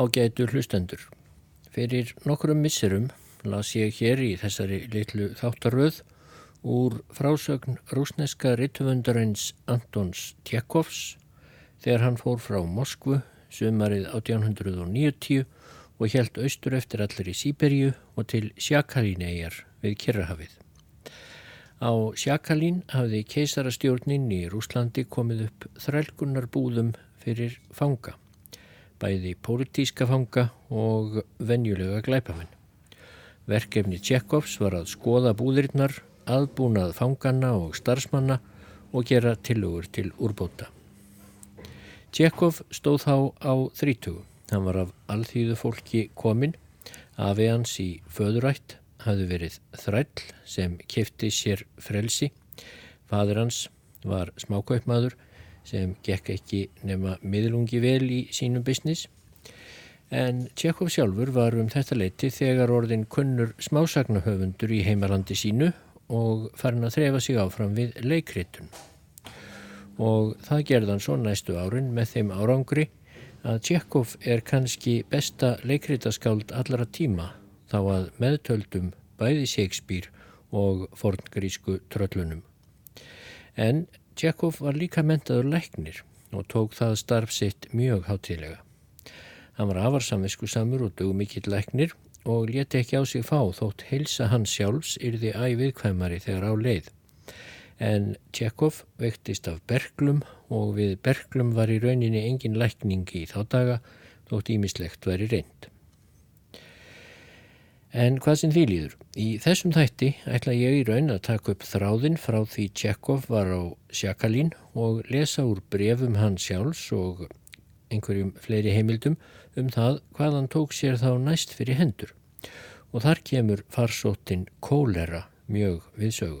Ágætu hlustendur. Fyrir nokkrum misserum las ég hér í þessari litlu þáttaröð úr frásögn rúsneska rittvöndarins Antons Tjekovs þegar hann fór frá Moskvu sumarið 1890 og helt austur eftir allir í Sýberju og til Sjakalínæjar við Kirrahafið. Á Sjakalín hafði keisarastjórnin í Rúslandi komið upp þrælkunar búðum fyrir fanga, bæði pólitíska fanga og venjulega glæpamenn. Verkefni Tjekovs var að skoða búðirinnar, aðbúnað fanganna og starfsmanna og gera tilugur til úrbóta. Tjekov stóð þá á þrítugu. Hann var af alþýðu fólki komin, afi hans í föðurætt hafði verið þræll sem kefti sér frelsi. Fadur hans var smákaupmaður sem gekk ekki nema miðlungi vel í sínum business. En Tjekov sjálfur var um þetta leiti þegar orðin kunnur smásagnahöfundur í heimalandi sínu og farin að þrefa sig áfram við leikritun. Og það gerðan svo næstu árin með þeim árangri að Tjekov er kannski besta leikritaskáld allara tíma þá að meðtöldum bæði Shakespeare og forngrísku tröllunum. En Tjekov var líka mentaður læknir og tók það starf sitt mjög hátilega. Hann var afarsamvisku samur og dög mikill læknir og leti ekki á sig fá þótt heilsa hans sjálfs yrði æviðkvæmari þegar á leið. En Tjekov vektist af berglum og við berglum var í rauninni engin lækningi í þá daga þótt ímislegt væri reynd. En hvað sem því líður? Í þessum þætti ætla ég í raun að taka upp þráðin frá því Tjekov var á Sjakalín og lesa úr brefum hans sjálfs og einhverjum fleiri heimildum um það hvað hann tók sér þá næst fyrir hendur. Og þar kemur farsóttin kólera mjög við sögu.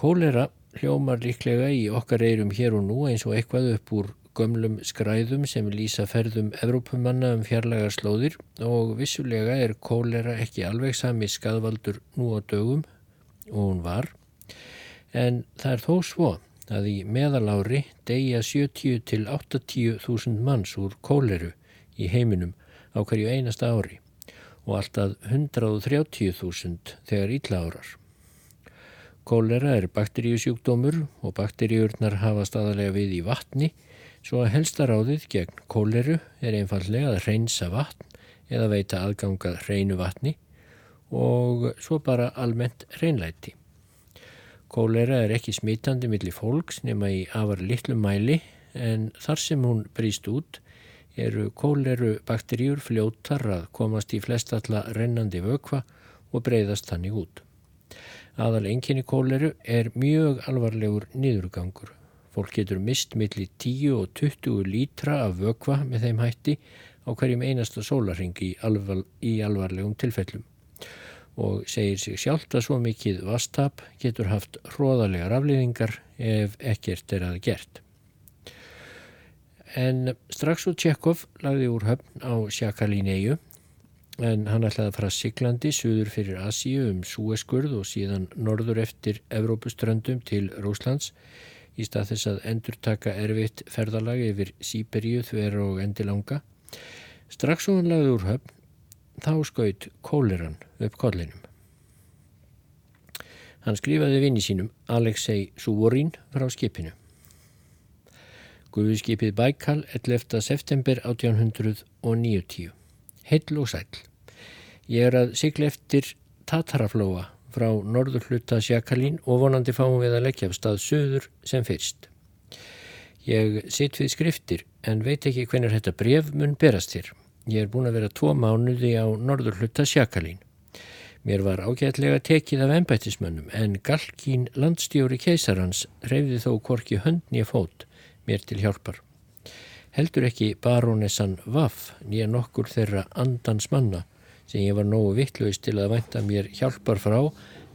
Kólera hljómar líklega í okkar eirum hér og nú eins og eitthvað upp úr gömlum skræðum sem lýsa ferðum Evrópumanna um fjarlagar slóðir og vissulega er kólera ekki alveg sami skadvaldur nú á dögum og hún var en það er þó svo að í meðalári deyja 70 til 80 þúsund manns úr kóleru í heiminum á hverju einasta ári og alltaf 130 þúsund þegar ítla árar. Kólera er bakteríusjúkdómur og bakteríurnar hafa staðarlega við í vatni Svo að helsta ráðið gegn kóleru er einfallega að reynsa vatn eða veita aðgangað reynu vatni og svo bara almennt reynlæti. Kólera er ekki smitandi millir fólks nema í afar litlu mæli en þar sem hún brýst út eru kóleru bakteríur fljóttar að komast í flestalla rennandi vökva og breyðast þannig út. Aðal enginni kóleru er mjög alvarlegur niðurgangur Fólk getur mist millir 10 og 20 lítra af vökva með þeim hætti á hverjum einasta sólarhingi í, alvar, í alvarlegum tilfellum og segir sig sjálft að svo mikið vastap getur haft hróðalegar afliðingar ef ekkert er að gert. En strax úr Tjekov lagði úr höfn á Sjakalíneiu en hann ætlaði að fara Siglandi suður fyrir Asíu um Súeskurð og síðan norður eftir Evrópuströndum til Rúslands í stað þess að endur taka erfitt ferðalagi yfir Sýberíu þver og endilanga. Strax og hann lagði úr höfn, þá skaut kóleran upp kollinum. Hann skrifaði vinni sínum Alexei Suvorín frá skipinu. Guðskipið Baikal 11. september 1890. Heill og sæl. Ég er að sigla eftir Tataraflóa frá norður hluta Sjakalín og vonandi fáum við að leggja af stað söður sem fyrst. Ég sitt við skriftir en veit ekki hvernig þetta bref mun berast þér. Ég er búin að vera tvo mánuði á norður hluta Sjakalín. Mér var ágætlega tekið af ennbættismönnum en Galkín landstjóri keisarans reyfði þó korki höndni að fót mér til hjálpar. Heldur ekki barónessan Vaff nýja nokkur þeirra andans manna sem ég var nógu vittlaust til að vænta mér hjálpar frá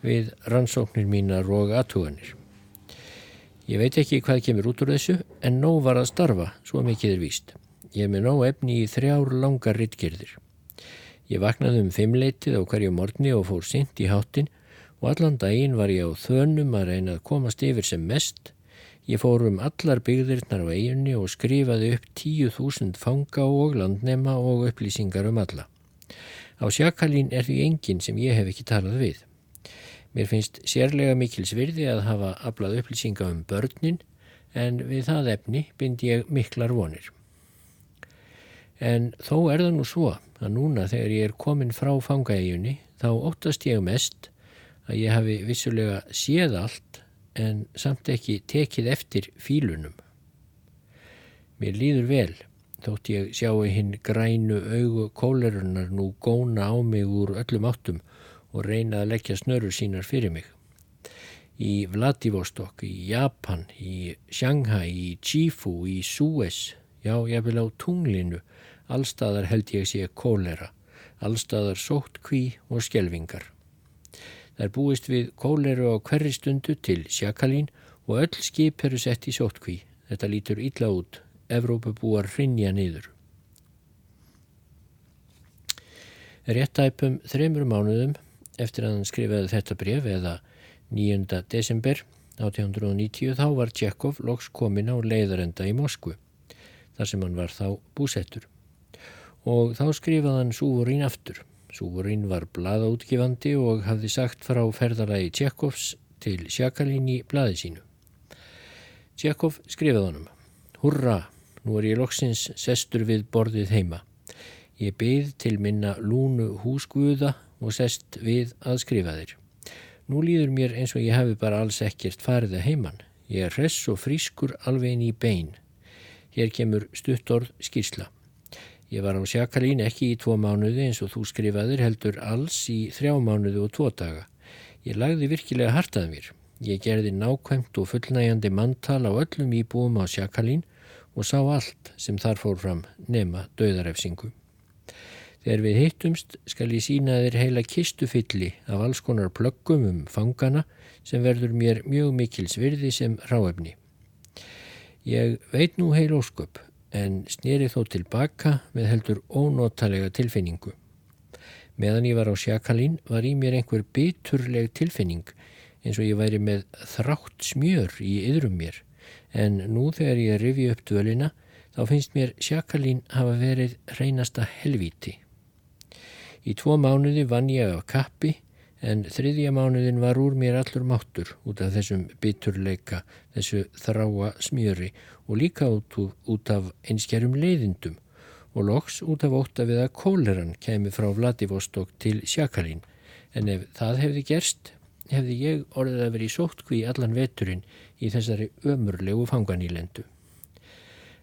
við rannsóknir mínar og aðtuganir. Ég veit ekki hvað kemur út úr þessu en nóg var að starfa, svo mikið er víst. Ég er með nóg efni í þrjár langar rittgerðir. Ég vaknaði um fimmleitið á hverju morgni og fór sint í háttin og allan daginn var ég á þönum að reyna að komast yfir sem mest. Ég fór um allar byggðirnar á eiginni og skrifaði upp 10.000 fanga og landnema og upplýsingar um alla. Á sjakalín er því enginn sem ég hef ekki talað við. Mér finnst sérlega mikils virði að hafa aflað upplýsinga um börnin en við það efni bind ég miklar vonir. En þó er það nú svo að núna þegar ég er komin frá fangaegjunni þá óttast ég mest að ég hafi vissulega séð allt en samt ekki tekið eftir fílunum. Mér líður vel, þótt ég sjáu hinn grænu augu kólerunar nú góna á mig úr öllum áttum og reyna að leggja snörur sínar fyrir mig. Í Vladivostok, í Japan, í Shanghai, í Chifu, í Suez, já, ég vil á tunglinu, allstaðar held ég sé kólera, allstaðar sótt kví og skjelvingar. Það er búist við kóleru á hverri stundu til sjakalín og öll skip eru sett í sótkví. Þetta lítur illa út. Evrópabúar hrinja niður. Réttæpum þreymur mánuðum eftir að hann skrifaði þetta bref eða 9. desember 1890 þá var Tjekov loks komin á leiðarenda í Moskvu þar sem hann var þá búsettur og þá skrifaði hann súvorín aftur Súrin var bladaútgifandi og hafði sagt frá ferðalagi Tjekovs til Sjakalín í bladi sínu. Tjekov skrifaði honum Hurra, nú er ég loksins sestur við borðið heima. Ég beigð til minna lúnu húsguða og sest við að skrifa þér. Nú líður mér eins og ég hafi bara alls ekkert farið að heiman. Ég er hress og frískur alveg inn í bein. Hér kemur stuttorð skýrsla. Ég var á sjakalín ekki í tvo mánuði eins og þú skrifaðir heldur alls í þrjá mánuði og tvo daga. Ég lagði virkilega hartað mér. Ég gerði nákvæmt og fullnægjandi manntal á öllum íbúum á sjakalín og sá allt sem þar fór fram nema döðarefsingu. Þegar við hittumst skal ég sína þér heila kistufylli af alls konar plöggum um fangana sem verður mér mjög mikils virði sem ráefni. Ég veit nú heil ósköp en snýri þó tilbaka með heldur ónótalega tilfinningu. Meðan ég var á sjakalín var í mér einhver biturleg tilfinning eins og ég væri með þrátt smjör í yðrum mér en nú þegar ég rifi upp dölina þá finnst mér sjakalín hafa verið reynasta helvíti. Í tvo mánuði vann ég af kappi en þriðja mánuðin var úr mér allur máttur út af þessum biturleika, þessu þráa smjöri og líka út, út af einskjærum leiðindum og loks út af óta við að kóleran kemi frá Vladivostok til Sjakalín en ef það hefði gerst hefði ég orðið að vera í sóttkví allan veturinn í þessari ömurlegu fanganílendu.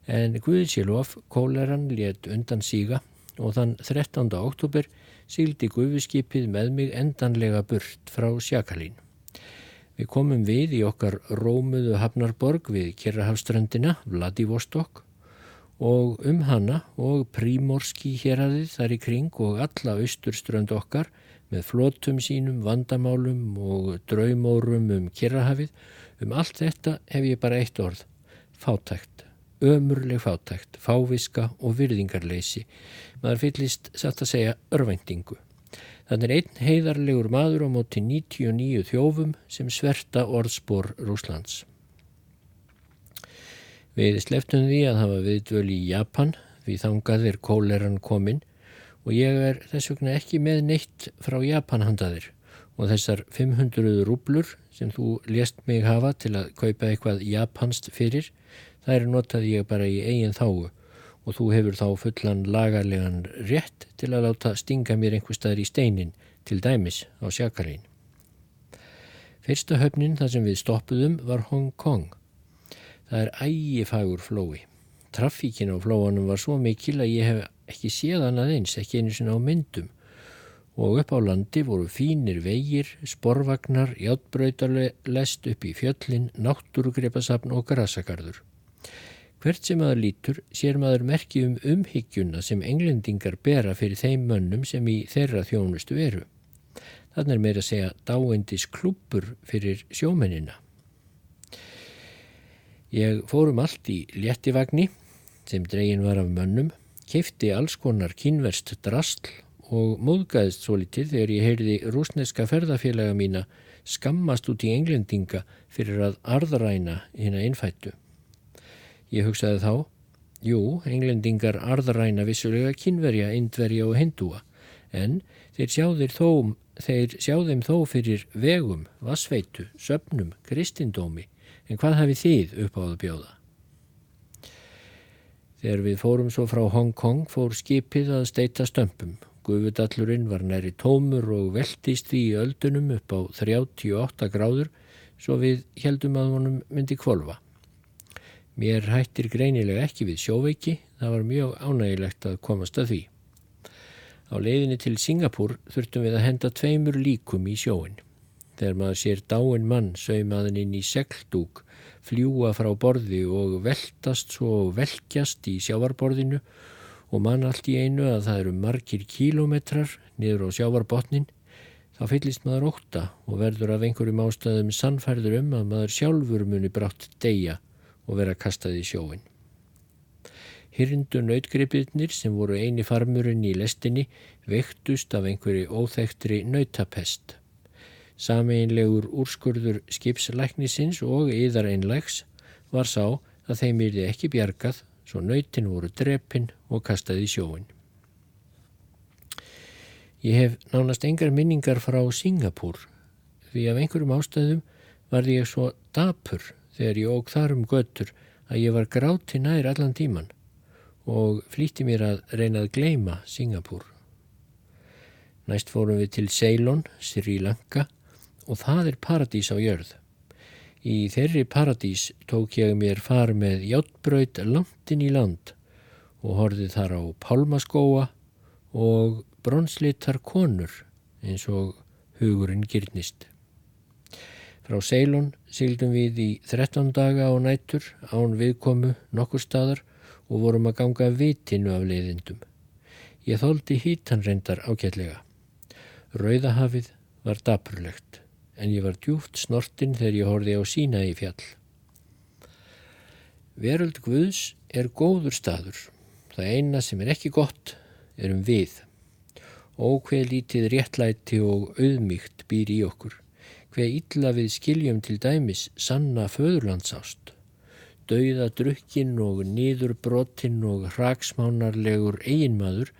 En Guðsílof kóleran let undan síga og þann 13. oktober síldi gufiskipið með mig endanlega burt frá Sjakalín. Við komum við í okkar rómuðu hafnarborg við Kjerrahafströndina, Vladivostok og um hana og prímorski héradið þar í kring og alla austurströnd okkar með flótum sínum, vandamálum og draumórum um Kjerrahafið. Um allt þetta hef ég bara eitt orð, fátækt ömurleg fátækt, fáviska og virðingarleysi. Maður fyllist satt að segja örvæntingu. Þannig er einn heiðarlegur maður á móti 99 þjófum sem sverta orðspor Rúslands. Við sleftum því að hafa viðdvöl í Japan því þangað er kóleran kominn og ég er þess vegna ekki með neitt frá Japan handaðir og þessar 500 rúblur sem þú lést mig hafa til að kaupa eitthvað japanst fyrir Það er notað ég bara í eigin þáu og þú hefur þá fullan lagarlegan rétt til að láta stinga mér einhver staðar í steinin til dæmis á sjakalín. Fyrsta höfnin þar sem við stoppuðum var Hong Kong. Það er ægifagur flói. Trafíkin á flóanum var svo mikil að ég hef ekki séð hann aðeins, ekki einu sinna á myndum og upp á landi voru fínir vegir, sporvagnar, játbröytarlest upp í fjöllin, náttúrugripasafn og grasakarður. Hvert sem maður lítur sér maður merki um umhyggjuna sem englendingar bera fyrir þeim mönnum sem í þeirra þjónustu veru. Þannig er meira að segja dáendis klúpur fyrir sjómennina. Ég fórum allt í léttivagni sem dregin var af mönnum, kefti alls konar kynverst drastl og móðgæðist svo litið þegar ég heyrði rúsneska ferðafélaga mína skammast út í englendinga fyrir að arðræna hérna innfættu. Ég hugsaði þá, jú, englendingar arðræna vissulega kynverja, indverja og hindúa, en þeir þó, þeir sjá þeim þó fyrir vegum, vassveitu, söpnum, kristindómi, en hvað hafi þið upp á það bjóða? Þegar við fórum svo frá Hong Kong fór skipið að steita stömpum. Guðvudallurinn var næri tómur og veldist því í öldunum upp á 38 gráður svo við heldum að honum myndi kvolva. Mér hættir greinilega ekki við sjóveiki, það var mjög ánægilegt að komast að því. Á leiðinni til Singapúr þurftum við að henda tveimur líkum í sjóin. Þegar maður sér dáin mann saumaðin inn í segldúk fljúa frá borði og veltast svo velkjast í sjávarborðinu og mann allt í einu að það eru margir kílometrar niður á sjávarbotnin, þá fyllist maður óta og verður af einhverjum ástæðum sannfærður um að maður sjálfur muni brátt deyja og vera kastað í sjóin. Hyrndu nautgripirnir sem voru eini farmurinn í lestinni vektust af einhverju óþektri nautapest. Sameinlegur úrskurður skipslæknisins og yðar einlegs var sá að þeim yrði ekki bjargað svo nautin voru drepin og kastaði sjóin. Ég hef nánast engar minningar frá Singapúr því af einhverjum ástæðum var ég svo dapur þegar ég óg þar um göttur að ég var gráti nær allan tíman og flýtti mér að reyna að gleima Singapúr. Næst fórum við til Ceylon, Sri Lanka og það er paradís á jörð. Í þeirri paradís tók ég mér far með hjáttbraut landin í land og horfið þar á pálmaskóa og bronslitar konur eins og hugurinn gyrnist. Frá Ceylon sildum við í 13 daga á nætur án viðkomu nokkur staðar og vorum að ganga vitinu af leiðindum. Ég þóldi hítan reyndar ákjallega. Rauðahafið var dapurlegt en ég var djúft snortin þegar ég horfi á sína í fjall. Veröld Guðs er góður staður. Það eina sem er ekki gott er um við. Ókveð lítið réttlæti og auðmygt býr í okkur. Hveð illa við skiljum til dæmis sanna föðurlandsást. Dauða drukkin og nýður brotinn og hraksmánarlegur eiginmaður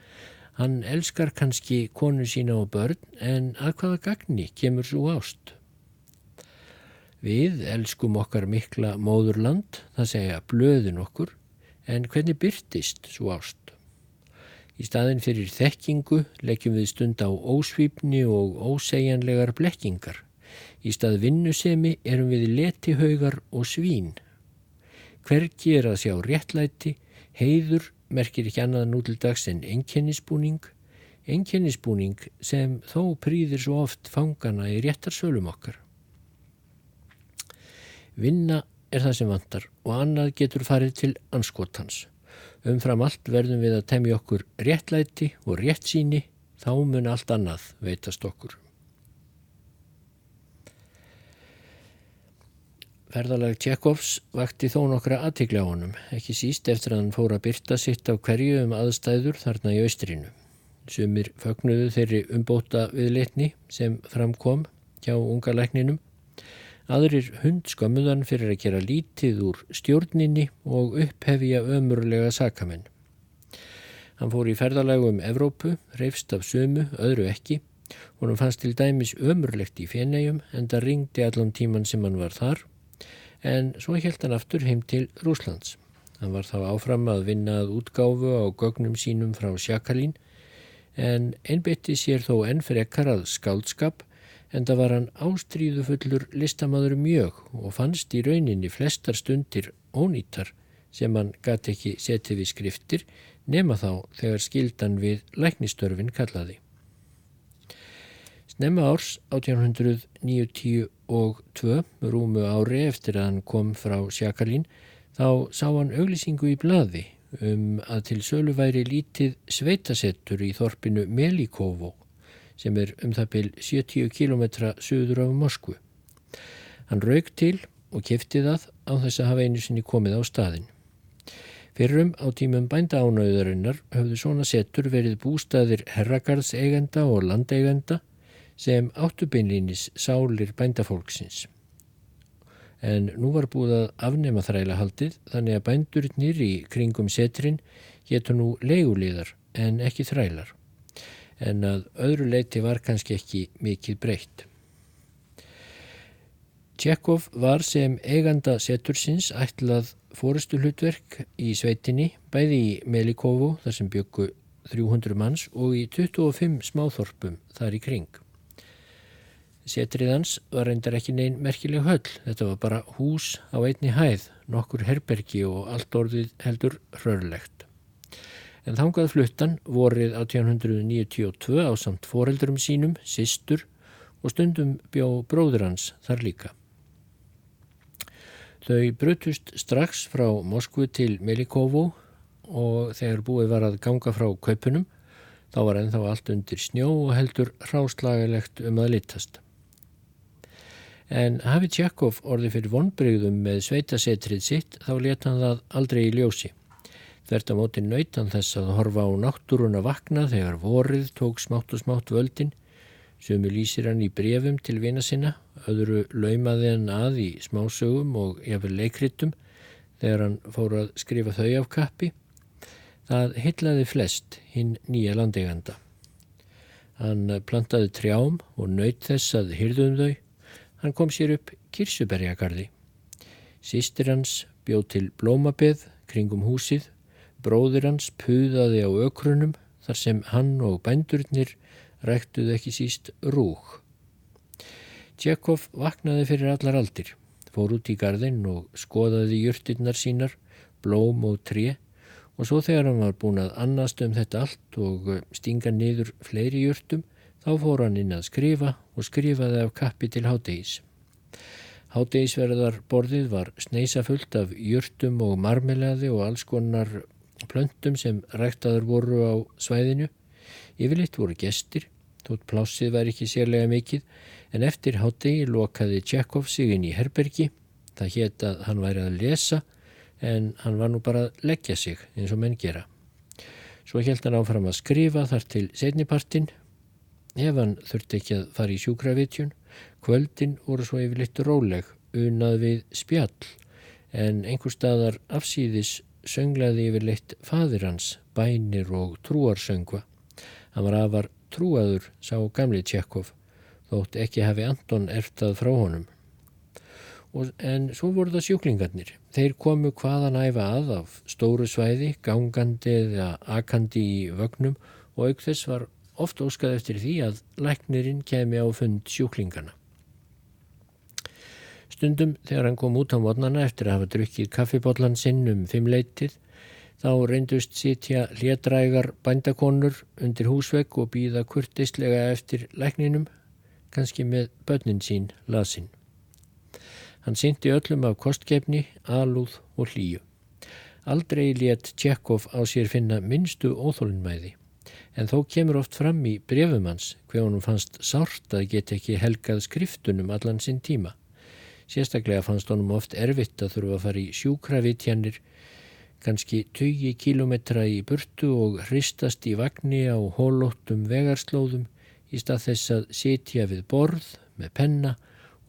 Hann elskar kannski konu sína og börn en að hvaða gagni kemur svo ást. Við elskum okkar mikla móðurland, það segja blöðin okkur, en hvernig byrtist svo ást? Í staðin fyrir þekkingu leggjum við stund á ósvýpni og ósegjanlegar blekkingar. Í stað vinnusemi erum við letihaugar og svín. Hvergi er að sjá réttlæti, heiður merkir ekki annað nú til dags en enkennisbúning, enkennisbúning sem þó prýðir svo oft fangana í réttarsölum okkar. Vinna er það sem vantar og annað getur farið til anskotans. Umfram allt verðum við að temja okkur réttlæti og réttsíni, þá mun allt annað veitast okkur. Ferðalag Tjekovs vakti þó nokkra aðtikla á honum, ekki síst eftir að hann fór að byrta sitt á hverju um aðstæður þarna í austrinu. Sumir fögnuðu þeirri umbóta viðleitni sem framkom hjá unga lækninum. Aðrir hund skömmuðan fyrir að gera lítið úr stjórninni og upphefja ömurlega sakamenn. Hann fór í ferðalagum um Evrópu, reyfst af sömu, öðru ekki. Honum fannst til dæmis ömurlegt í fjennegjum en það ringdi allan tíman sem hann var þar en svo held hann aftur heim til Rúslands. Hann var þá áfram að vinna að útgáfu á gögnum sínum frá Sjakalín en einbytti sér þó enn frekar að skáldskap en það var hann ástríðufullur listamaður mjög og fannst í rauninni flestar stundir ónýtar sem hann gæti ekki setið við skriftir nema þá þegar skildan við læknistörfin kallaði. Snemma árs 1892 rúmu ári eftir að hann kom frá Sjakalín þá sá hann auglýsingu í bladi um að til sölu væri lítið sveitasettur í þorpinu Melíkovo sem er um það byl 70 km söður af Moskvu. Hann raug til og kefti það á þess að hafa einu sinni komið á staðin. Fyrrum á tímum bænda ánauðarinnar höfðu svona settur verið bústaðir herragarðseigenda og landeigenda sem áttubinlínis sálir bændafólksins. En nú var búið að afnema þræla haldið þannig að bændurinnir í kringum setrin getur nú leiguliðar en ekki þrælar. En að öðru leiti var kannski ekki mikið breytt. Tjekov var sem eiganda setursins ætlað fórustu hlutverk í sveitinni bæði í Melikovo þar sem byggu 300 manns og í 25 smáþorpum þar í kring. Setriðans var reyndar ekki neinn merkileg höll, þetta var bara hús á einni hæð, nokkur herbergi og allt orðið heldur hrörlegt. En þangað fluttan vorið 1892 á samt foreldurum sínum, sistur og stundum bjó bróður hans þar líka. Þau brutust strax frá Moskvu til Melikovo og þegar búið var að ganga frá kaupunum þá var ennþá allt undir snjó og heldur ráslagalegt um að litast. En hafi Tjakov orði fyrir vonbrygðum með sveitasetrið sitt þá leta hann það aldrei í ljósi. Þvert á móti nautan þess að horfa á náttúruna vakna þegar vorið tók smátt og smátt völdin Sumi lýsir hann í brefum til vina sinna, öðru laumaði hann að í smásögum og jafnvel leikritum þegar hann fór að skrifa þau af kappi. Það hyllaði flest hinn nýja landeganda. Hann plantaði trjám og naut þess að hyrðum þau. Hann kom sér upp kirsuberjagarði. Sistir hans bjóð til blómabeð kringum húsið. Bróður hans puðaði á ökrunum þar sem hann og bændurnir ræktuð ekki síst rúg. Tjekov vaknaði fyrir allar aldir, fór út í gardinn og skoðaði júrtinnar sínar, blóm og tré og svo þegar hann var búin að annast um þetta allt og stinga niður fleiri júrtum, þá fór hann inn að skrifa og skrifaði af kappi til hádegis. Hádegisverðar borðið var sneisafullt af júrtum og marmelaði og alls konar plöntum sem ræktaður voru á svæðinu. Yfirleitt voru gestir Þótt plássið var ekki sérlega mikið en eftir hátegi lokaði Tjekov sig inn í herbergi. Það hétt að hann væri að lesa en hann var nú bara að leggja sig eins og menn gera. Svo held hann áfram að skrifa þar til setnipartin. Ef hann þurfti ekki að fara í sjúkravitjun, kvöldin voru svo yfirleitt róleg, unað við spjall en einhver staðar afsýðis sönglaði yfirleitt fadir hans, bænir og trúarsöngva. Hann var afar trúaður sá gamli Tjekov þótt ekki hafi Anton erftað frá honum. Og, en svo voru það sjúklingarnir. Þeir komu hvaðan æfa að af stóru svæði, gangandi eða akandi í vögnum og auk þess var oft óskað eftir því að læknirinn kemi á fund sjúklingarna. Stundum þegar hann kom út á mótnana eftir að hafa drukkið kaffibotlan sinn um fimm leitið Þá reyndust sitja hlédrægar bændakonur undir húsvegg og býða kurtislega eftir lækninum, kannski með börnin sín lasin. Hann syndi öllum af kostgefni, alúð og hlýju. Aldrei létt Tjekov á sér finna minnstu óþólinnmæði, en þó kemur oft fram í brefumans hver honum fannst sárt að geta ekki helgað skriftunum allan sinn tíma. Sérstaklega fannst honum oft erfitt að þurfa að fara í sjúkravitjanir kannski 20 kílometra í burtu og hristast í vagnni á hólóttum vegarslóðum í stað þess að sitja við borð með penna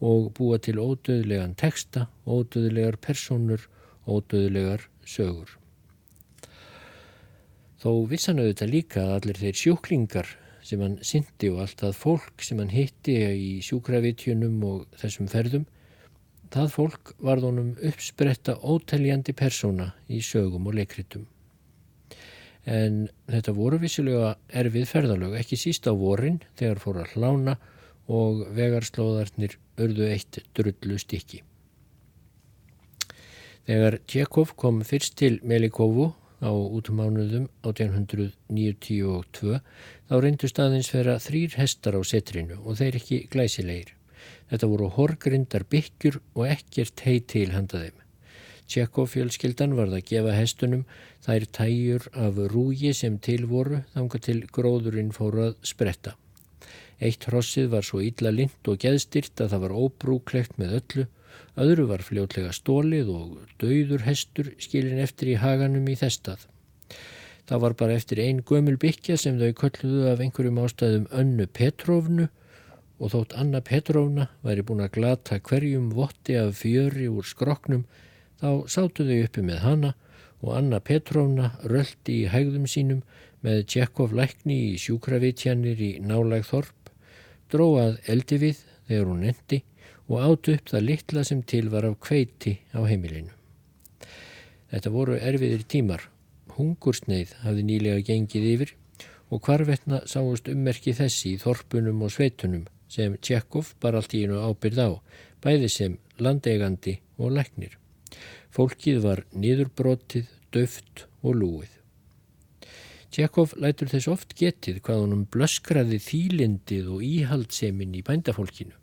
og búa til ódöðlegan texta, ódöðlegar personur, ódöðlegar sögur. Þó vissan auðvitað líka að allir þeir sjúklingar sem hann syndi og allt það fólk sem hann hitti í sjúkravitjunum og þessum ferðum Það fólk varð honum uppspretta óteljandi persóna í sögum og leikritum. En þetta voru vissilega erfið ferðalög, ekki síst á vorin þegar fór að hlána og vegarslóðarnir urðu eitt drullu stykki. Þegar Tjekov kom fyrst til Melikovu á útumánuðum 1892 þá reyndust aðeins vera þrýr hestar á setrinu og þeir ekki glæsilegir. Þetta voru horgrindar byggjur og ekkert hei til handa þeim. Tjekkofjölskyldan varð að gefa hestunum þær tæjur af rúgi sem til voru þanga til gróðurinn fóru að spretta. Eitt hrossið var svo illa lind og geðstyrt að það var óbrúklegt með öllu, öðru var fljótlega stólið og dauður hestur skilin eftir í haganum í þestað. Það var bara eftir einn gömul byggja sem þau kölluðu af einhverjum ástæðum önnu Petrófnu og þótt Anna Petrovna væri búin að glata hverjum votti af fjöri úr skroknum þá sátu þau uppi með hana og Anna Petrovna röldi í hægðum sínum með Tjekov lækni í sjúkravitjanir í nálæg þorp, dróað eldi við þegar hún endi og átu upp það litla sem til var af kveiti á heimilinu. Þetta voru erfiðir tímar. Hungursneið hafði nýlega gengið yfir og hvarvetna sáust ummerki þessi í þorpunum og sveitunum sem Tjekov bara allt í einu ábyrð á, bæði sem landeigandi og læknir. Fólkið var niðurbrotið, döft og lúið. Tjekov lætur þess oft getið hvað honum blöskraði þýlindið og íhaldsemin í bændafólkinu.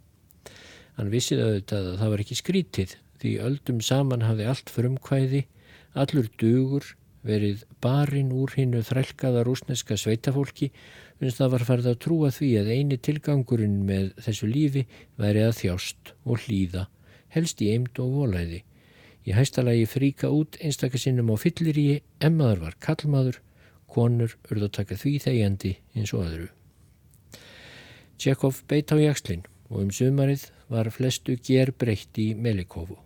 Hann vissið auðvitað að það var ekki skrítið því öldum saman hafði allt frumkvæði, allur dugur, verið barinn úr hinnu þrælkaða rúsneska sveitafólki finnst það var farið að trúa því að eini tilgangurinn með þessu lífi væri að þjást og hlýða, helst í eimt og volæði. Í hæstalagi fríka út einstakasinnum á fyllir í emmaður var kallmaður konur urðu að taka því þegjandi eins og öðru. Tjekov beit á jakslinn og um sumarið var flestu ger breytt í Melikovu.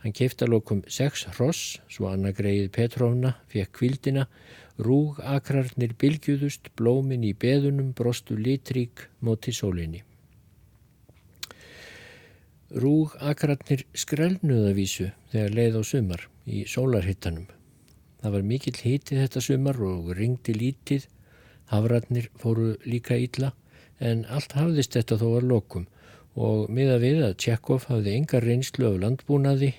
Hann keifta lokum sex hross, svo Anna greið Petrovna, fekk kvildina, rúg akrarnir bylgjuðust, blómin í beðunum, brostu litrík móti sólinni. Rúg akrarnir skrælnuðavísu þegar leið á sumar í sólarhittanum. Það var mikill hitið þetta sumar og ringdi lítið. Hafratnir fóru líka illa en allt hafðist þetta þó að lokum og miða við að Tjekov hafði enga reynslu af landbúnaði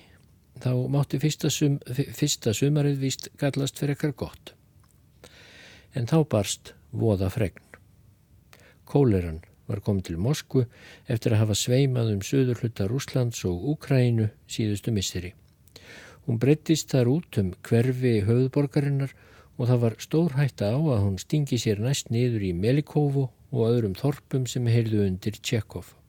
þá mátti fyrsta, sum, fyrsta sumarið víst gallast fyrir ekkar gott. En þá barst voða fregn. Kóleran var komið til Moskvu eftir að hafa sveimað um söður hluta Rúslands og Úkrænu síðustu misseri. Hún breyttist þar út um hverfi höfðborgarinnar og það var stór hætta á að hún stingi sér næst niður í Melikovo og öðrum þorpum sem heyrðu undir Tjekov.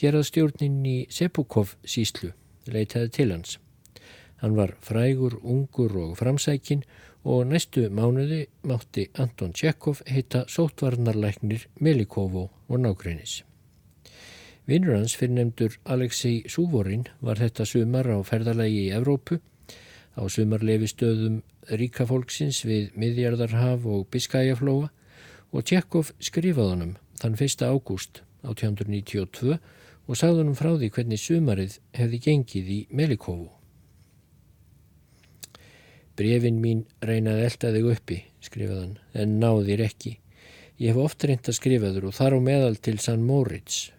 Hér að stjórnin í Sepukov síslu leitaði til hans. Hann var frægur, ungur og framsækin og næstu mánuði mátti Anton Tjekov heita sótvarnarleiknir Melikovo og nágrinnis. Vinnur hans fyrir nefndur Alexei Súvorin var þetta sumar á ferðalagi í Evrópu á sumarleifistöðum ríkafólksins við Miðjarðarhaf og Biskæjaflóa og Tjekkov skrifaði honum þann 1. ágúst 1892 og sagði honum frá því hvernig sumarið hefði gengið í Melikovu. Brefin mín reynaði eldaði uppi, skrifaðan, en náðir ekki. Ég hef oft reynd að skrifaður og þar á meðal til San Moritz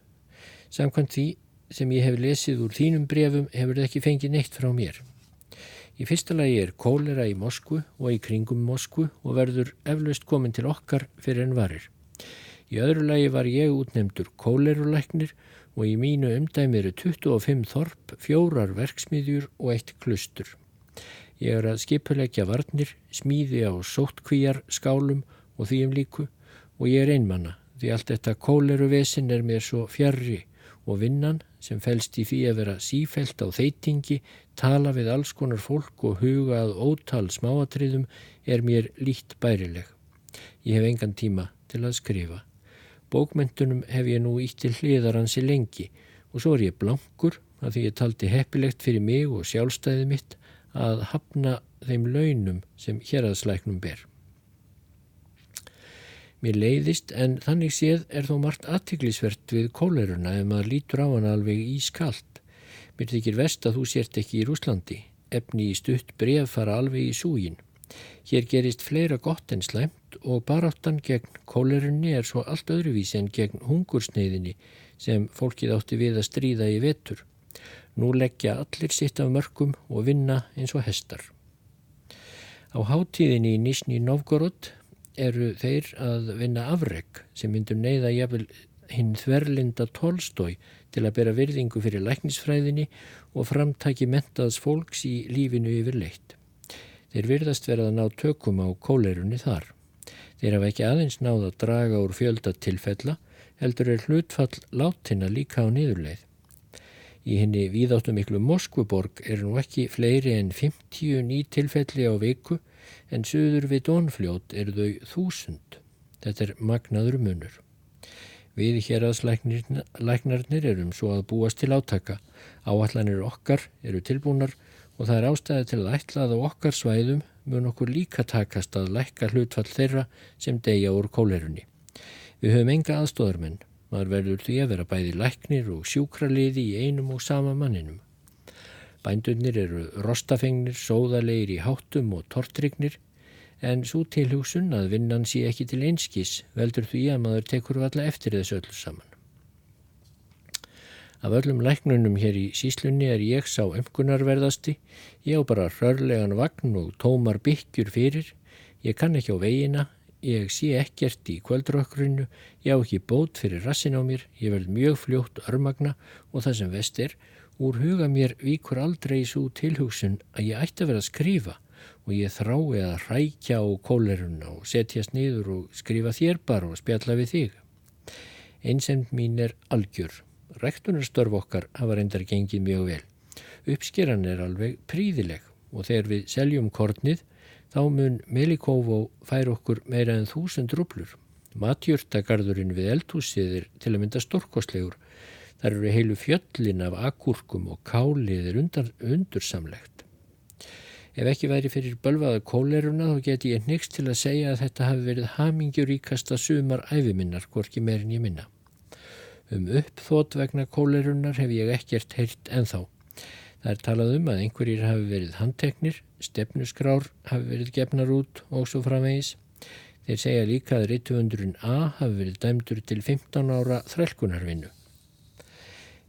Samkvæmt því sem ég hef lesið úr þínum brefum hefur það ekki fengið neitt frá mér. Í fyrsta lagi er kólera í Moskvu og í kringum Moskvu og verður eflaust komin til okkar fyrir en varir. Í öðru lagi var ég útnemdur kóleruleiknir og í mínu umdæmi eru 25 þorp, fjórar verksmiðjur og eitt klustur. Ég er að skipulegja varnir, smíði á sóttkvíjar, skálum og því um líku og ég er einmanna því allt þetta kóleruvesin er mér svo fjarrri og vinnan sem fælst í því að vera sífælt á þeitingi, tala við alls konar fólk og huga að ótal smáatriðum er mér lít bærileg. Ég hef engan tíma til að skrifa. Bókmentunum hef ég nú ítt til hliðaransi lengi og svo er ég blankur að því ég taldi heppilegt fyrir mig og sjálfstæði mitt að hafna þeim launum sem héraðslæknum ber. Mér leiðist en þannig séð er þó margt aðtiklisvert við kóleruna ef maður lítur á hann alveg ískalt. Mér þykir vest að þú sért ekki í Rúslandi. Efni í stutt bref fara alveg í súgin. Hér gerist fleira gott en slæmt og baráttan gegn kólerunni er svo allt öðruvísi en gegn hungursneiðinni sem fólkið átti við að stríða í vetur. Nú leggja allir sitt af mörgum og vinna eins og hestar. Á hátíðinni í Nisni Novgorod eru þeir að vinna afreg sem myndur neyða jafnvel hinn þverlinda tólstói til að bera virðingu fyrir læknisfræðinni og framtæki mentaðs fólks í lífinu yfir leitt. Þeir virðast verða að ná tökum á kóleirunni þar. Þeir hafa ekki aðeins náð að draga úr fjöldatilfella, heldur er hlutfall látina líka á niðurleið. Í henni víðáttu miklu Moskvuborg er nú ekki fleiri en 50 ný tilfelli á viku en söður við Dónfljót eru þau þúsund. Þetta er magnaður munur. Við héraðslæknarnir erum svo að búast til átaka. Áallanir okkar eru tilbúnar og það er ástæði til að ætla að á okkar svæðum mun okkur líka takast að lækka hlutfall þeirra sem deyja úr kólerunni. Við höfum enga aðstóðarmenn. Maður verður því að vera bæði læknir og sjúkraliði í einum og sama manninum. Bændunir eru rostafengnir, sóðalegir í háttum og tortrygnir en svo tilhugsun að vinnan sé ekki til einskís veldur því að maður tekur valla eftir þessu öllu saman. Af öllum læknunum hér í síslunni er ég sá ömkunarverðasti, ég á bara rörlegan vagn og tómar byggjur fyrir, ég kann ekki á veginna, ég sé ekkert í kvöldrökkrunu, ég á ekki bót fyrir rassin á mér, ég vel mjög fljótt örmagna og það sem vest er, úr huga mér víkur aldrei svo tilhugsun að ég ætti að vera að skrifa og ég þrái að rækja á kóleruna og setjast niður og skrifa þér bara og spjalla við þig. Einsemd mín er algjör rektunarstörf okkar hafa reyndar gengið mjög vel. Uppskeran er alveg príðileg og þegar við seljum kornið þá mun Melikófó fær okkur meira en þúsund rublur. Matjörtagarðurinn við eldhúsið er til að mynda stórkostlegur. Þar eru heilu fjöllin af akkurkum og kálið undan, undursamlegt. Ef ekki væri fyrir bölvaða kóleruna þá geti ég nýgst til að segja að þetta hafi verið hamingjuríkasta sumar æfiminnar, hvorki meirinn ég minna. Um uppþót vegna kólerunar hef ég ekkert heyrt enþá. Það er talað um að einhverjir hafi verið handteknir, stefnusgrár hafi verið gefnar út og svo framvegis. Þeir segja líka að rittuundurinn A hafi verið dæmdur til 15 ára þrælkunarvinnu.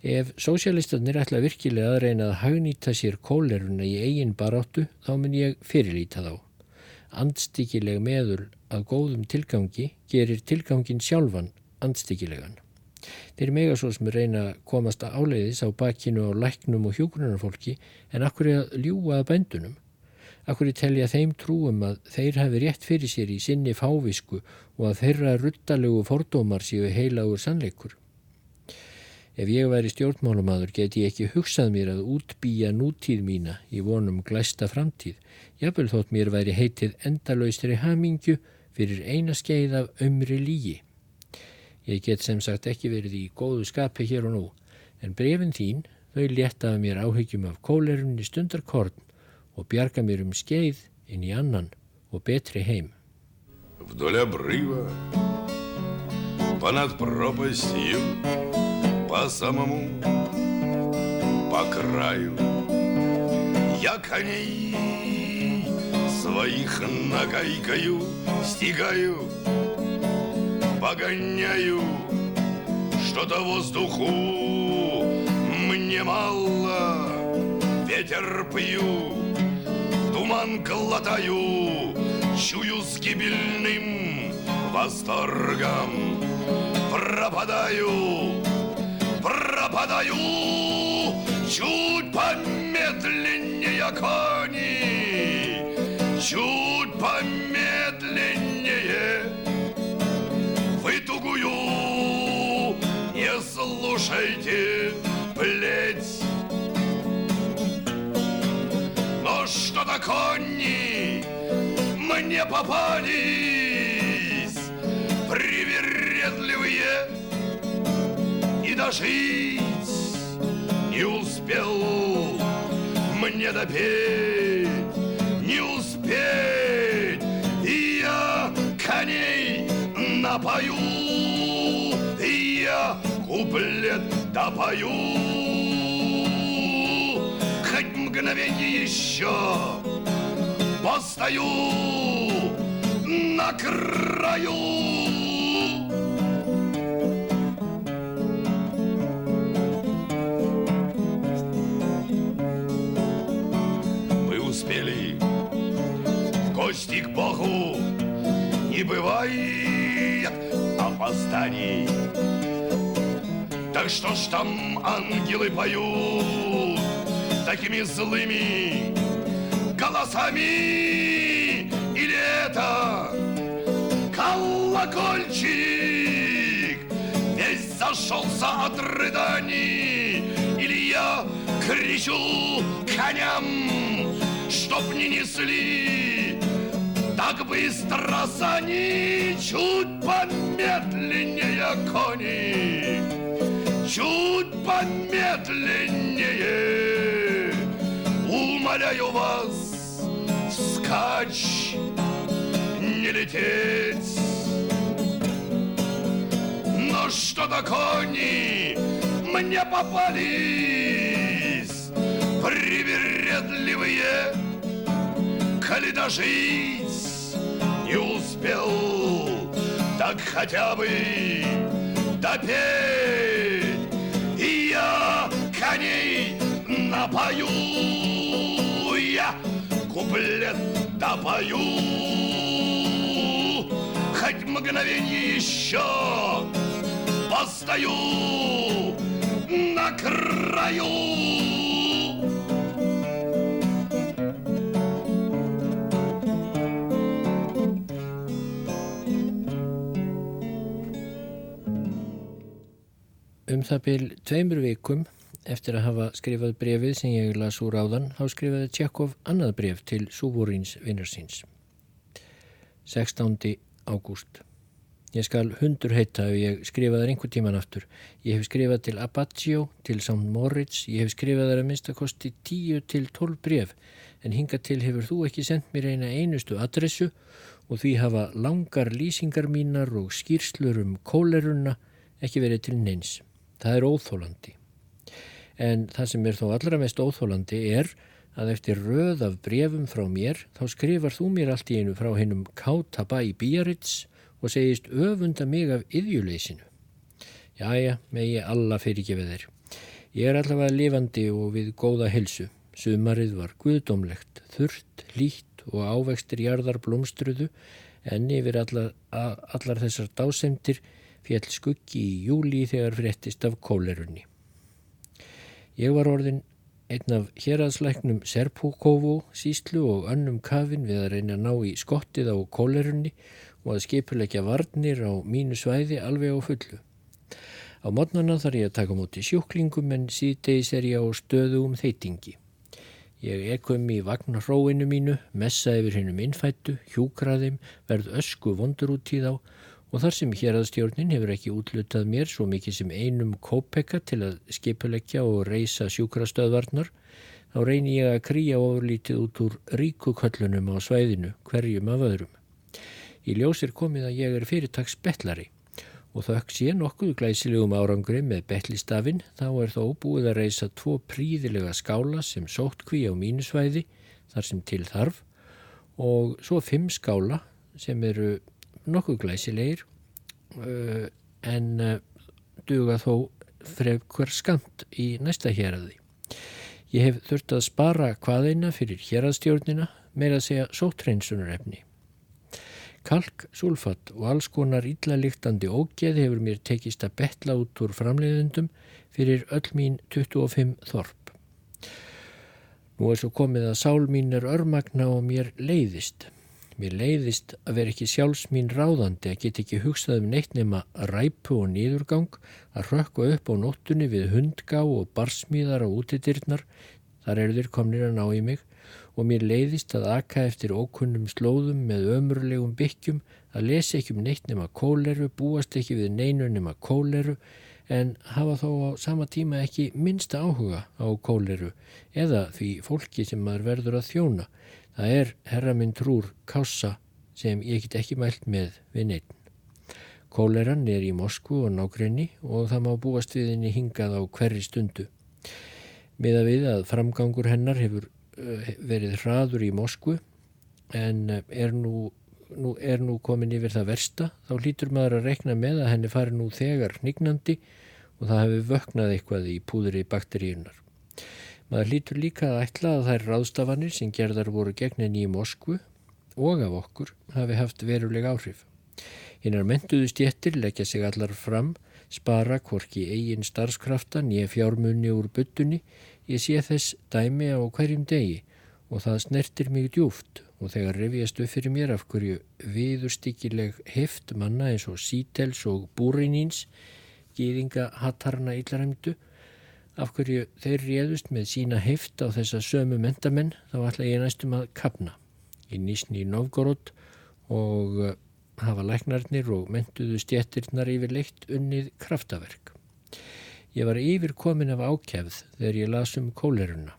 Ef sósialistarnir ætla virkilega að reyna að hagnýta sér kóleruna í eigin baráttu þá mun ég fyrirlýta þá. Andstikileg meður að góðum tilgangi gerir tilgangin sjálfan andstikilegan. Þeir mega svo sem reyna að komast að áleiðis á bakinu á læknum og hjókunarfólki en akkur er að ljúa að bændunum. Akkur er telja þeim trúum að þeir hafi rétt fyrir sér í sinni fávisku og að þeirra ruttalegu fordómar séu heilagur sannleikur. Ef ég væri stjórnmálumadur get ég ekki hugsað mér að útbýja nútíð mína í vonum glæsta framtíð. Jafnvel þótt mér væri heitið endalauðstri hamingju fyrir eina skeið af ömri lígi. Ég get sem sagt ekki verið í góðu skapi hér og nú, en brefin þín þau léttaði mér áhyggjum af kólerunni stundarkorn og bjarga mér um skeið inn í annan og betri heim. Вдоль обрыва, понад пропастью, по самому, по краю, я коней своих нагайкою стигаю, Погоняю, что-то воздуху мне мало, ветер пью, туман глотаю, чую с гибельным восторгом, пропадаю, пропадаю, чуть помедленнее кони, чуть помедленнее слушайте плеть. Но что-то конни мне попались, привередливые, и дожить не успел. Мне допеть, не успеть, и я коней напою, куплет допою. Хоть мгновенье еще постою на краю. Мы успели в гости к Богу, не бывает опозданий. Так что ж там ангелы поют такими злыми голосами? Или это колокольчик весь зашелся от рыданий? Или я кричу коням, чтоб не несли как быстро сани, чуть помедленнее кони, чуть помедленнее. Умоляю вас, скач, не лететь. Но что-то кони мне попались привередливые, коли дожить не успел, так хотя бы допеть. Коней напою, я куплет допою, хоть мгновенье еще постою на краю. Um það byl tveimur vikum eftir að hafa skrifað brefið sem ég las úr áðan, þá skrifaði Tjekov annað bref til Súvorins vinnarsins. 16. ágúst. Ég skal hundur heita ef ég skrifaði einhver tíman aftur. Ég hef skrifað til Abbaggio, til St. Moritz, ég hef skrifað þar að minnstakosti 10 til 12 bref, en hinga til hefur þú ekki sendt mér eina einustu adressu og því hafa langar lýsingar mínar og skýrslur um kóleruna ekki verið til neins. Það er óþólandi. En það sem er þó allra mest óþólandi er að eftir röð af brefum frá mér þá skrifar þú mér allt í einu frá hennum Kátabæ Bíarits og segist öfunda mig af yðjuleysinu. Jæja, megi alla fyrirgefið þér. Ég er allavega lifandi og við góða helsu. Sumarið var guðdómlegt, þurrt, lít og ávextir jarðar blómstruðu en yfir allar, allar þessar dásemtir fjall skuggi í júli þegar fréttist af kólerunni. Ég var orðin einn af héraðslæknum Serpúkófu síslu og önnum kafin við að reyna að ná í skottið á kólerunni og að skipulegja varnir á mínu svæði alveg á fullu. Á modnana þarf ég að taka múti sjúklingum en síðdeis er ég á stöðu um þeitingi. Ég ekum í vagnarróinu mínu, messa yfir hennum innfættu, hjúkraðim, verð ösku vondur út í þá og þar sem héraðstjórnin hefur ekki útlutað mér svo mikið sem einum kópeka til að skipuleggja og reysa sjúkrastöðvarnar, þá reynir ég að krýja ofurlítið út úr ríkuköllunum á svæðinu, hverjum af öðrum. Í ljós er komið að ég er fyrirtags betlari og þökk sé nokkuð glæsilegum árangri með betlistafinn þá er þó búið að reysa tvo príðilega skála sem sótt kví á mínusvæði þar sem til þarf og svo fimm skála sem eru nokkuð glæsilegir uh, en uh, duga þó frekvar skamt í næsta héræði. Ég hef þurft að spara hvaðeina fyrir héræðstjórnina með að segja sóttreinsunarefni. Kalk, sulfat og alls konar íllaliktandi ógeð hefur mér tekist að betla út úr framleiðundum fyrir öll mín 25 þorp. Nú er svo komið að sál mín er örmagna og mér leiðist. Mér leiðist að vera ekki sjálfs mín ráðandi að geta ekki hugsað um neitt nema ræpu og nýðurgang, að rökka upp á nóttunni við hundgá og barsmíðar á útidyrnar, þar eru þeir komnir að ná í mig og mér leiðist að aka eftir ókunnum slóðum með ömurlegum byggjum, að lesa ekki um neitt nema kóleru, búast ekki við neinu nema kóleru, en hafa þó á sama tíma ekki minnsta áhuga á kóleru eða því fólki sem maður verður að þjóna. Það er herra minn trúr kássa sem ég get ekki mælt með við neitt. Kóleran er í Moskvu og nákrenni og það má búast við henni hingað á hverri stundu. Miða við að framgangur hennar hefur Eh, verið hraður í Moskvu en eh, er nú, nú, er nú komin yfir það versta þá hlýtur maður að rekna með að henni fari nú þegar hnignandi og það hefur vöknað eitthvað í púðri bakteríunar. Maður hlýtur líka að ætla að þær ráðstafanir sem gerðar voru gegn henni í Moskvu og af okkur hafi haft veruleg áhrif. Hinnar mentuðu stjettir leggja sig allar fram, spara hvorki eigin starfskrafta nýja fjármunni úr byttunni Ég sé þess dæmi á hverjum degi og það snertir mig djúft og þegar revjast upp fyrir mér af hverju viðurstykkileg heft manna eins og sítels og búrinins, gýðinga hattarna yllarhemdu, af hverju þeir réðust með sína heft á þessa sömu mentamenn þá ætla ég næstum að kapna. Ég nýsni í Novgorod og eh, hafa læknarnir og mentuðu stjettirnar yfir leitt unnið kraftaverk. Ég var yfir komin af ákjæfð þegar ég las um kóleruna.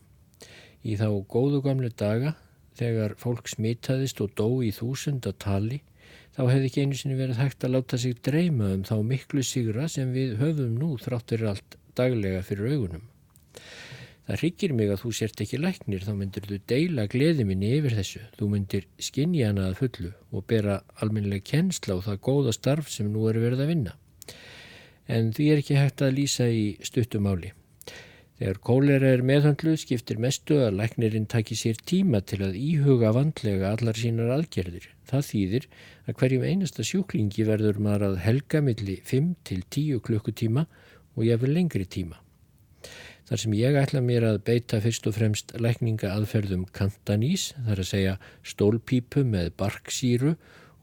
Í þá góðu gamlu daga, þegar fólk smitaðist og dó í þúsund að tali, þá hefði ekki einu sinni verið hægt að láta sig dreyma um þá miklu sigra sem við höfum nú þráttur allt daglega fyrir augunum. Það hryggir mig að þú sért ekki læknir, þá myndir þú deila gleði minni yfir þessu. Þú myndir skinja hana að fullu og bera alminlega kennsla og það góða starf sem nú eru verið að vinna. En því er ekki hægt að lýsa í stuttumáli. Þegar kólera er meðhandluð skiptir mestu að læknirinn taki sér tíma til að íhuga vandlega allar sínar aðgerðir. Það þýðir að hverjum einasta sjúklingi verður maður að helga milli 5 til 10 klukkutíma og ég vil lengri tíma. Þar sem ég ætla mér að beita fyrst og fremst lækninga aðferðum kantanís, þar að segja stólpípu með barksýru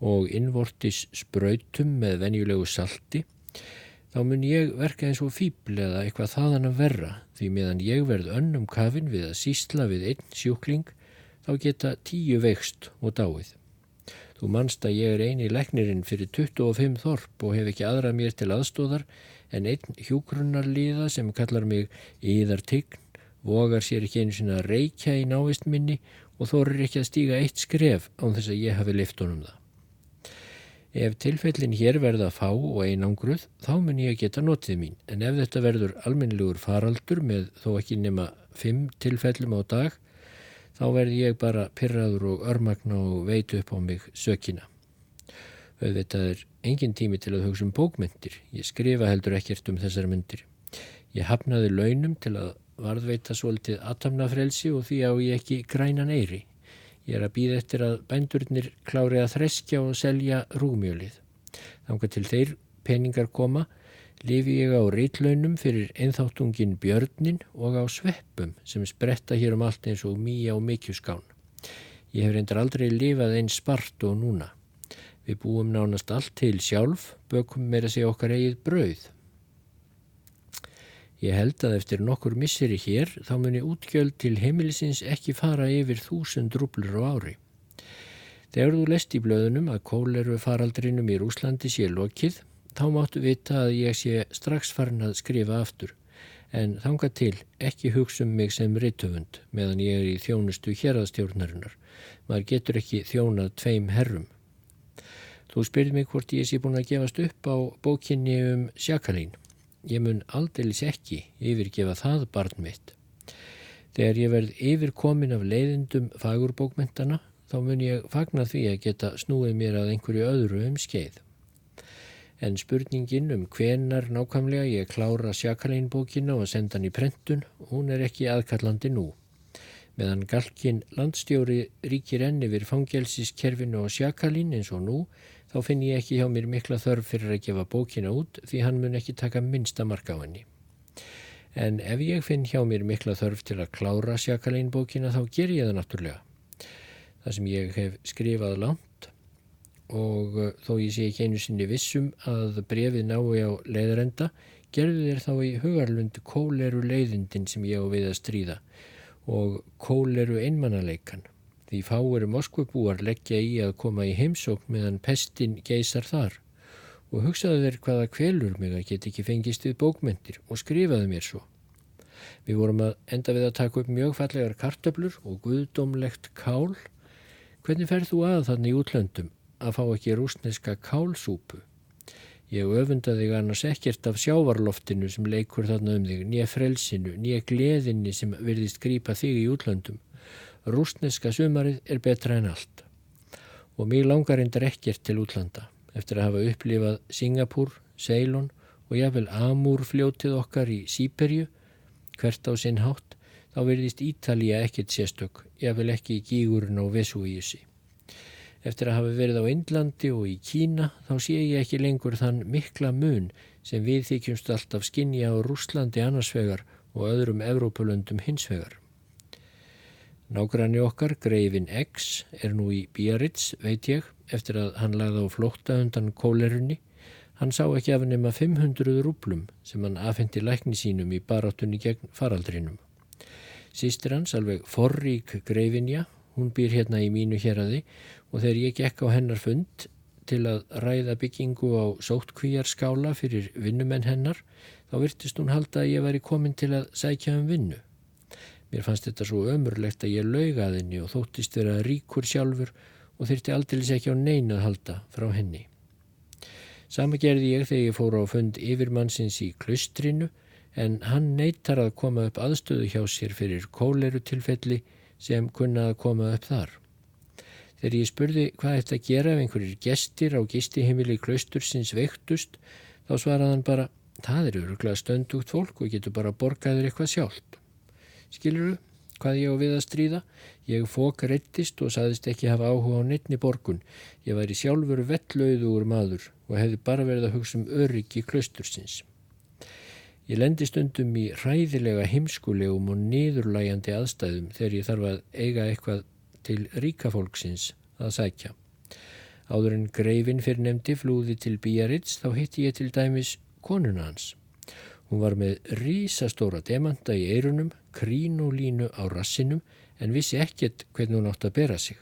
og innvortis spröytum með venjulegu salti, þá mun ég verka eins og fýbl eða eitthvað þaðan að verra því meðan ég verð önnum kafin við að sísla við einn sjúkling, þá geta tíu vext og dáið. Þú manst að ég er eini læknirinn fyrir 25 þorp og hef ekki aðra mér til aðstóðar en einn hjúgrunarliða sem kallar mig Íðar Tign vogar sér ekki einu sinna að reykja í návist minni og þorir ekki að stíga eitt skref án þess að ég hafi lift honum það. Ef tilfellin hér verða fá og einangruð þá mun ég að geta notið mín en ef þetta verður almennilegur faraldur með þó ekki nema fimm tilfellum á dag þá verð ég bara pyrraður og örmagna og veit upp á mig sökina. Auðvitað er engin tími til að hugsa um bókmyndir. Ég skrifa heldur ekkert um þessar myndir. Ég hafnaði launum til að varðveita svolítið atamnafrelsi og því á ég ekki grænan eyri. Ég er að býða eftir að bændurnir klári að þreskja og selja rúmjölið. Þángar til þeir peningar koma lifi ég á rítlaunum fyrir einþáttungin björnin og á sveppum sem spretta hér um allt eins og mýja og mikjuskán. Ég hef reyndar aldrei lifað einn spart og núna. Við búum nánast allt til sjálf, bökum meira sig okkar eigið brauð. Ég held að eftir nokkur misseri hér þá muni útgjöld til heimilisins ekki fara yfir þúsund rúblur á ári. Þegar þú lest í blöðunum að kóleru faraldrinum í Rúslandi sé lokið, þá máttu vita að ég sé strax farin að skrifa aftur, en þanga til ekki hugsa um mig sem rittöfund meðan ég er í þjónustu hérastjórnarinnar. Maður getur ekki þjónað tveim herrum. Þú spyrði mig hvort ég sé búin að gefast upp á bókinni um sjakalín. Ég mun aldeilis ekki yfirgefa það barn mitt. Þegar ég verð yfirkomin af leiðindum fagurbókmyndana þá mun ég fagna því að geta snúið mér að einhverju öðru um skeið. En spurningin um hvenar nákvæmlega ég klára sjakalínbókina og senda hann í prentun, hún er ekki aðkallandi nú. Meðan galkin landstjóri ríkir enni við fangelsiskerfinu og sjakalín eins og nú þá finn ég ekki hjá mér mikla þörf fyrir að gefa bókina út því hann mun ekki taka minnsta marka á henni. En ef ég finn hjá mér mikla þörf til að klára sjakalín bókina þá ger ég það náttúrulega. Það sem ég hef skrifað langt og uh, þó ég sé ekki einu sinni vissum að brefið nái á leiðrenda gerðu þér þá í hugarlund kóleru leiðindin sem ég á við að stríða og kóleru einmannaleikan því fáir moskvubúar leggja í að koma í heimsókn meðan pestin geysar þar og hugsaðu þeir hvaða kvelur mig að get ekki fengist við bókmyndir og skrifaðu mér svo. Við vorum að enda við að taka upp mjög fallegar kartöblur og guðdómlegt kál. Hvernig ferð þú að þannig í útlöndum að fá ekki rúsneska kálsúpu? Ég öfundaði annars ekkert af sjávarloftinu sem leikur þarna um þig, nýja frelsinu, nýja gleðinni sem verðist grípa þig í útlöndum. Rústneska sumarið er betra en allt. Og mig langar endur ekkert til útlanda eftir að hafa upplifað Singapúr, Ceylon og jáfnvel Amúr fljótið okkar í Sýperju hvert á sinn hátt þá verðist Ítalija ekkert sérstök jáfnvel ekki í Gígurinn og Vesúíusi Eftir að hafa verið á Indlandi og í Kína þá sé ég ekki lengur þann mikla mun sem við þykjumst alltaf skinja á Rúslandi annarsvegar og öðrum Evrópulöndum hinsvegar. Nágranni okkar, Greifin X, er nú í Biarritz, veit ég, eftir að hann lagði á flótta undan kólerunni. Hann sá ekki af nema 500 rúplum sem hann afhendi lækni sínum í baráttunni gegn faraldrinum. Sýstir hans, alveg forrík Greifinja, hún býr hérna í mínu héradi og þegar ég gekk á hennar fund til að ræða byggingu á sóttkvíjarskála fyrir vinnumenn hennar, þá virtist hún halda að ég væri komin til að sækja um vinnu. Mér fannst þetta svo ömurlegt að ég laugaði henni og þóttist vera ríkur sjálfur og þyrti aldrei ekki á neina að halda frá henni. Sama gerði ég þegar ég fór á fund yfirmannsins í klustrinu en hann neytar að koma upp aðstöðu hjá sér fyrir kóleru tilfelli sem kunna að koma upp þar. Þegar ég spurði hvað þetta gera ef einhverjir gestir á gistihimili klaustursins veiktust þá svaraði hann bara það eru öruglega stöndugt fólk og getur bara borgaður eitthvað sjálf. Skiluru hvað ég á við að stríða? Ég fók reittist og saðist ekki hafa áhuga á neittni borgun. Ég væri sjálfur vettlauður maður og hefði bara verið að hugsa um öryggi klaustursins. Ég lendi stundum í ræðilega heimskulegum og niðurlægjandi aðstæðum þegar ég þarf að eiga eitthvað til ríkafólksins að sækja. Áður en greifin fyrir nefndi flúði til Biarritz þá hitti ég til dæmis konuna hans. Hún var með rísastóra demanta í eirunum, krín og línu á rassinum en vissi ekkert hvernig hún átt að bera sig.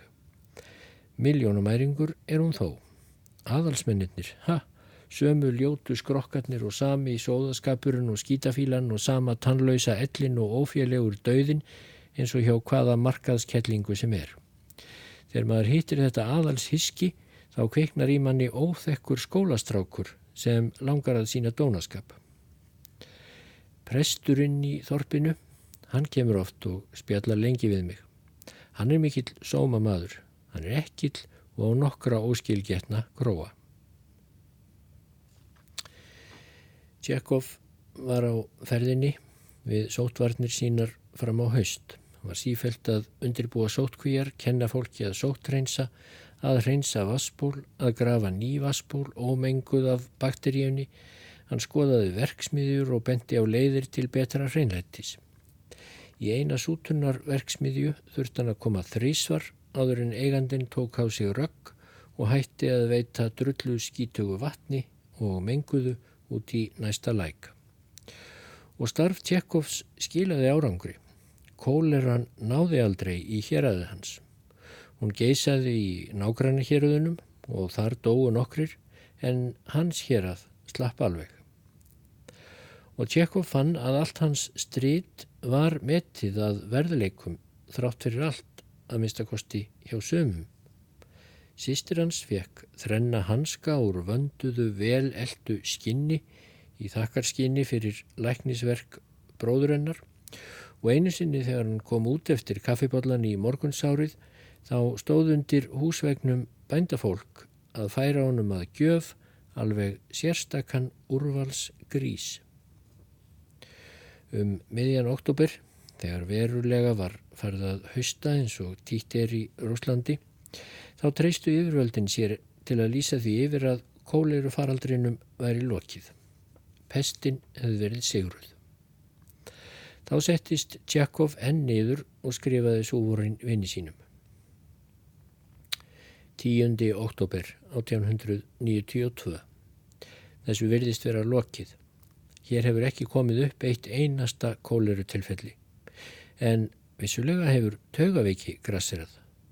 Miljónumæringur er hún þó. Aðalsmennir, ha, sömu ljótu skrokkarnir og sami í sóðaskapurinn og skítafílan og sama tannlausa ellin og ófélegur döðin eins og hjá hvaða markaðskellingu sem er. Þegar maður hýttir þetta aðals hiski þá kveiknar í manni óþekkur skólastrákur sem langar að sína dónaskap. Presturinn í þorpinu Hann kemur oft og spjallar lengi við mig. Hann er mikill sóma maður. Hann er ekkill og á nokkra óskilgetna gróa. Tjekov var á ferðinni við sótvarnir sínar fram á haust. Hann var sífælt að undirbúa sótkvíjar, kenna fólki að sóttreinsa, að hreinsa vassból, að grafa ný vassból, ómenguð af bakteríunni. Hann skoðaði verksmiðjur og bendi á leiðir til betra hreinlættis. Í eina sútunar verksmiðju þurft hann að koma þrísvar áður en eigandin tók á sig rögg og hætti að veita drullu skítugu vatni og menguðu út í næsta læk. Og starf Tjekkovs skilaði árangri. Kóleran náði aldrei í héræði hans. Hún geysaði í nágranna héröðunum og þar dóu nokkrir en hans hérað slapp alveg. Og Tjekkov fann að allt hans strít var metið að verðleikum þrátt fyrir allt að minnstakosti hjá sömum. Sýstir hans fekk þrenna hanska úr vönduðu vel eldu skinni í þakkarskinni fyrir læknisverk bróðurennar og einu sinni þegar hann kom út eftir kaffibóllan í morgunsárið þá stóð undir húsvegnum bændafólk að færa honum að gjöf alveg sérstakann úrvals grís. Um miðjan oktober, þegar verulega var farið að hausta eins og títt er í Rúslandi, þá treystu yfirvöldin sér til að lýsa því yfir að kóleiru faraldrinum væri lokið. Pestin hefði verið sigruð. Þá settist Tjakov enn niður og skrifaði svo vorin vinni sínum. 10. oktober 1892. Þessu verðist vera lokið. Hér hefur ekki komið upp eitt einasta kóleru tilfelli. En vissulega hefur taugaveiki grassirað,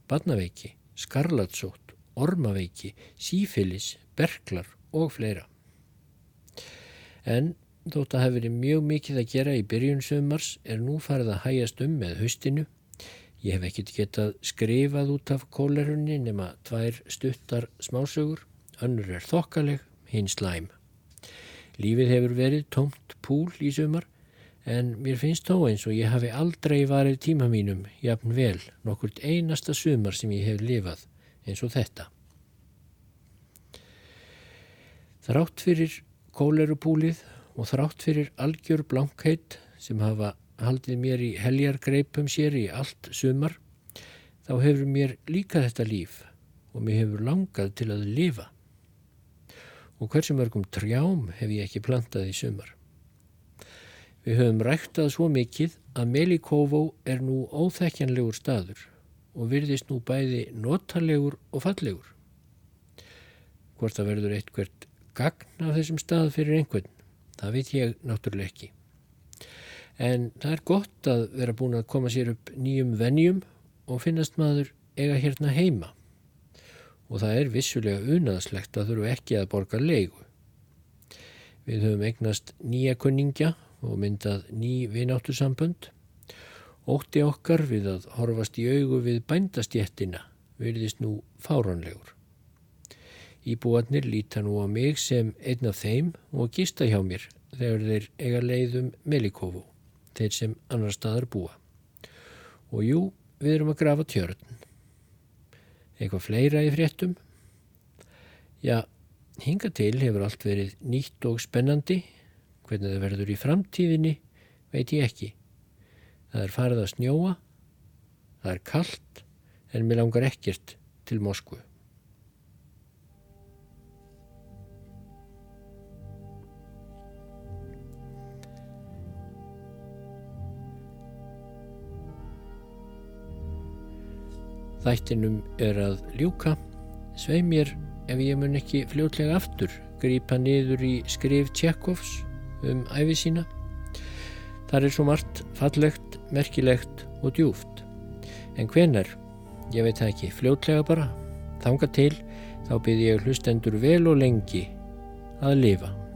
badnaveiki, skarlatsótt, ormaveiki, sífilis, berklar og fleira. En þótt að hafi verið mjög mikið að gera í byrjun sömars er nú farið að hægast um með haustinu. Ég hef ekkert getað skrifað út af kólerunni nema tvær stuttar smásögur, önnur er þokkaleg, hins læm. Lífið hefur verið tómt púl í sumar en mér finnst þó eins og ég hafi aldrei varið tíma mínum jafn vel nokkurt einasta sumar sem ég hef lifað eins og þetta. Þrátt fyrir kólerupúlið og þrátt fyrir algjör blankheit sem hafa haldið mér í heljargreipum sér í allt sumar þá hefur mér líka þetta líf og mér hefur langað til að lifa og hversu mörgum trjám hef ég ekki plantað í sumar. Við höfum ræktað svo mikið að Melikóvó er nú óþekkjanlegur staður og virðist nú bæði notalegur og fallegur. Hvort það verður eitthvert gagn af þessum stað fyrir einhvern, það veit ég náttúrulega ekki. En það er gott að vera búin að koma sér upp nýjum vennjum og finnast maður eiga hérna heima og það er vissulega unaðslegt að þurfu ekki að borga leigu. Við höfum eignast nýja kunningja og myndað ný vináttusambönd. Ótti okkar við að horfast í augu við bændastjettina virðist nú fáranlegur. Íbúarnir líta nú á mig sem einn af þeim og gista hjá mér þegar þeir eiga leiðum Melikovu, þeir sem annar staðar búa. Og jú, við erum að grafa tjörn. Eitthvað fleira í fréttum? Já, hinga til hefur allt verið nýtt og spennandi. Hvernig það verður í framtíðinni veit ég ekki. Það er farið að snjóa, það er kallt en mér langar ekkert til Moskvu. Þættinum er að ljúka. Svei mér ef ég mun ekki fljótlega aftur grípa niður í skrif Tjekovs um æfi sína. Það er svo margt fallegt, merkilegt og djúft. En hvenar? Ég veit það ekki. Fljótlega bara. Þanga til þá byrði ég hlustendur vel og lengi að lifa.